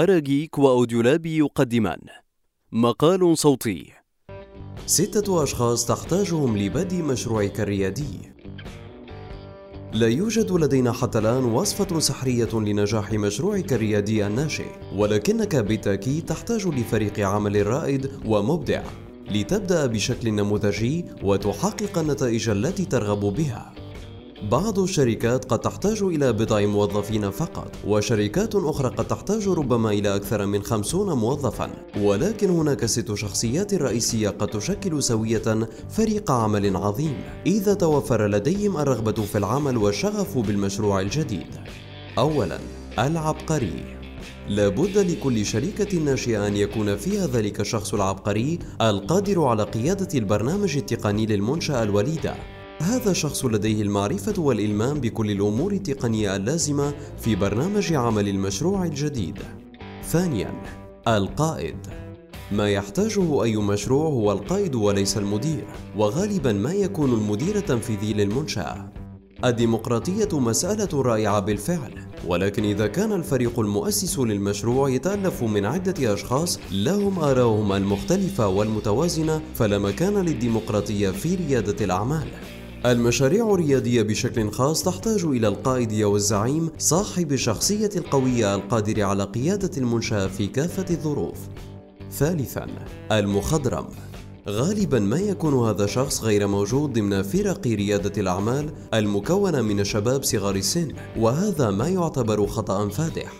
أراجيك وأوديولاب يقدمان. مقال صوتي. ستة أشخاص تحتاجهم لبدء مشروعك الريادي لا يوجد لدينا حتى الآن وصفة سحرية لنجاح مشروعك الريادي الناشئ ولكنك بالتأكيد تحتاج لفريق عمل رائد ومبدع لتبدأ بشكل نموذجي وتحقق النتائج التي ترغب بها. بعض الشركات قد تحتاج إلى بضع موظفين فقط وشركات أخرى قد تحتاج ربما إلى أكثر من خمسون موظفا. ولكن هناك ست شخصيات رئيسية قد تشكل سوية فريق عمل عظيم. إذا توفر لديهم الرغبة في العمل والشغف بالمشروع الجديد. أولا العبقري. لابد لكل شركة ناشئة أن يكون فيها ذلك الشخص العبقري القادر على قيادة البرنامج التقني للمنشأة الوليدة. هذا الشخص لديه المعرفة والإلمام بكل الأمور التقنية اللازمة في برنامج عمل المشروع الجديد. ثانياً، القائد. ما يحتاجه أي مشروع هو القائد وليس المدير، وغالباً ما يكون المدير التنفيذي للمنشأة. الديمقراطية مسألة رائعة بالفعل، ولكن إذا كان الفريق المؤسس للمشروع يتألف من عدة أشخاص لهم آراءهم المختلفة والمتوازنة، فلا مكان للديمقراطية في ريادة الأعمال. المشاريع الريادية بشكل خاص تحتاج إلى القائد والزعيم صاحب الشخصية القوية القادر على قيادة المنشأة في كافة الظروف. ثالثاً، المخضرم غالبا ما يكون هذا الشخص غير موجود ضمن فرق ريادة الأعمال المكونة من الشباب صغار السن وهذا ما يعتبر خطأ فادح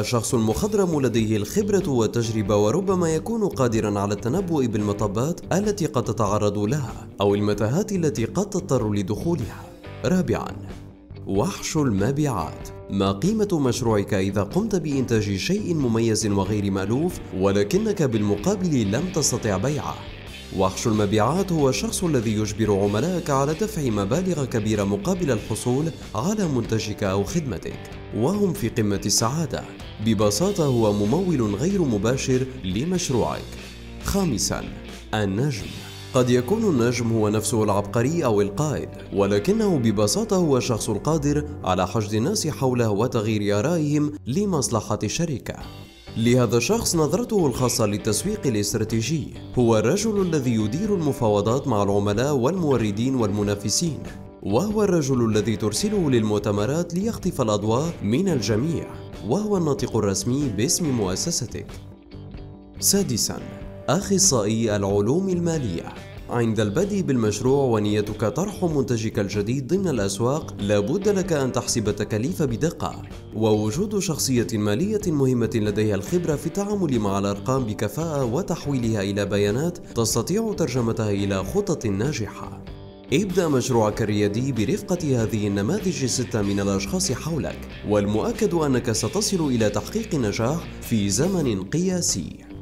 الشخص المخضرم لديه الخبرة والتجربة وربما يكون قادرا على التنبؤ بالمطبات التي قد تتعرض لها أو المتاهات التي قد تضطر لدخولها. رابعا وحش المبيعات ما قيمة مشروعك إذا قمت بإنتاج شيء مميز وغير مألوف ولكنك بالمقابل لم تستطع بيعه؟ وحش المبيعات هو الشخص الذي يجبر عملائك على دفع مبالغ كبيرة مقابل الحصول على منتجك أو خدمتك وهم في قمة السعادة. ببساطة هو ممول غير مباشر لمشروعك. خامسا النجم. قد يكون النجم هو نفسه العبقري أو القائد ولكنه ببساطة هو الشخص القادر على حشد الناس حوله وتغيير آرائهم لمصلحة الشركة. لهذا الشخص نظرته الخاصة للتسويق الاستراتيجي. هو الرجل الذي يدير المفاوضات مع العملاء والموردين والمنافسين وهو الرجل الذي ترسله للمؤتمرات ليخطف الأضواء من الجميع وهو الناطق الرسمي باسم مؤسستك. سادسا أخصائي العلوم المالية. عند البدء بالمشروع ونيتك طرح منتجك الجديد ضمن الأسواق لابد لك أن تحسب التكاليف بدقة. ووجود شخصية مالية مهمة لديها الخبرة في التعامل مع الأرقام بكفاءة وتحويلها إلى بيانات تستطيع ترجمتها إلى خطط ناجحة. ابدأ مشروعك الريادي برفقة هذه النماذج الستة من الأشخاص حولك والمؤكد أنك ستصل إلى تحقيق النجاح في زمن قياسي.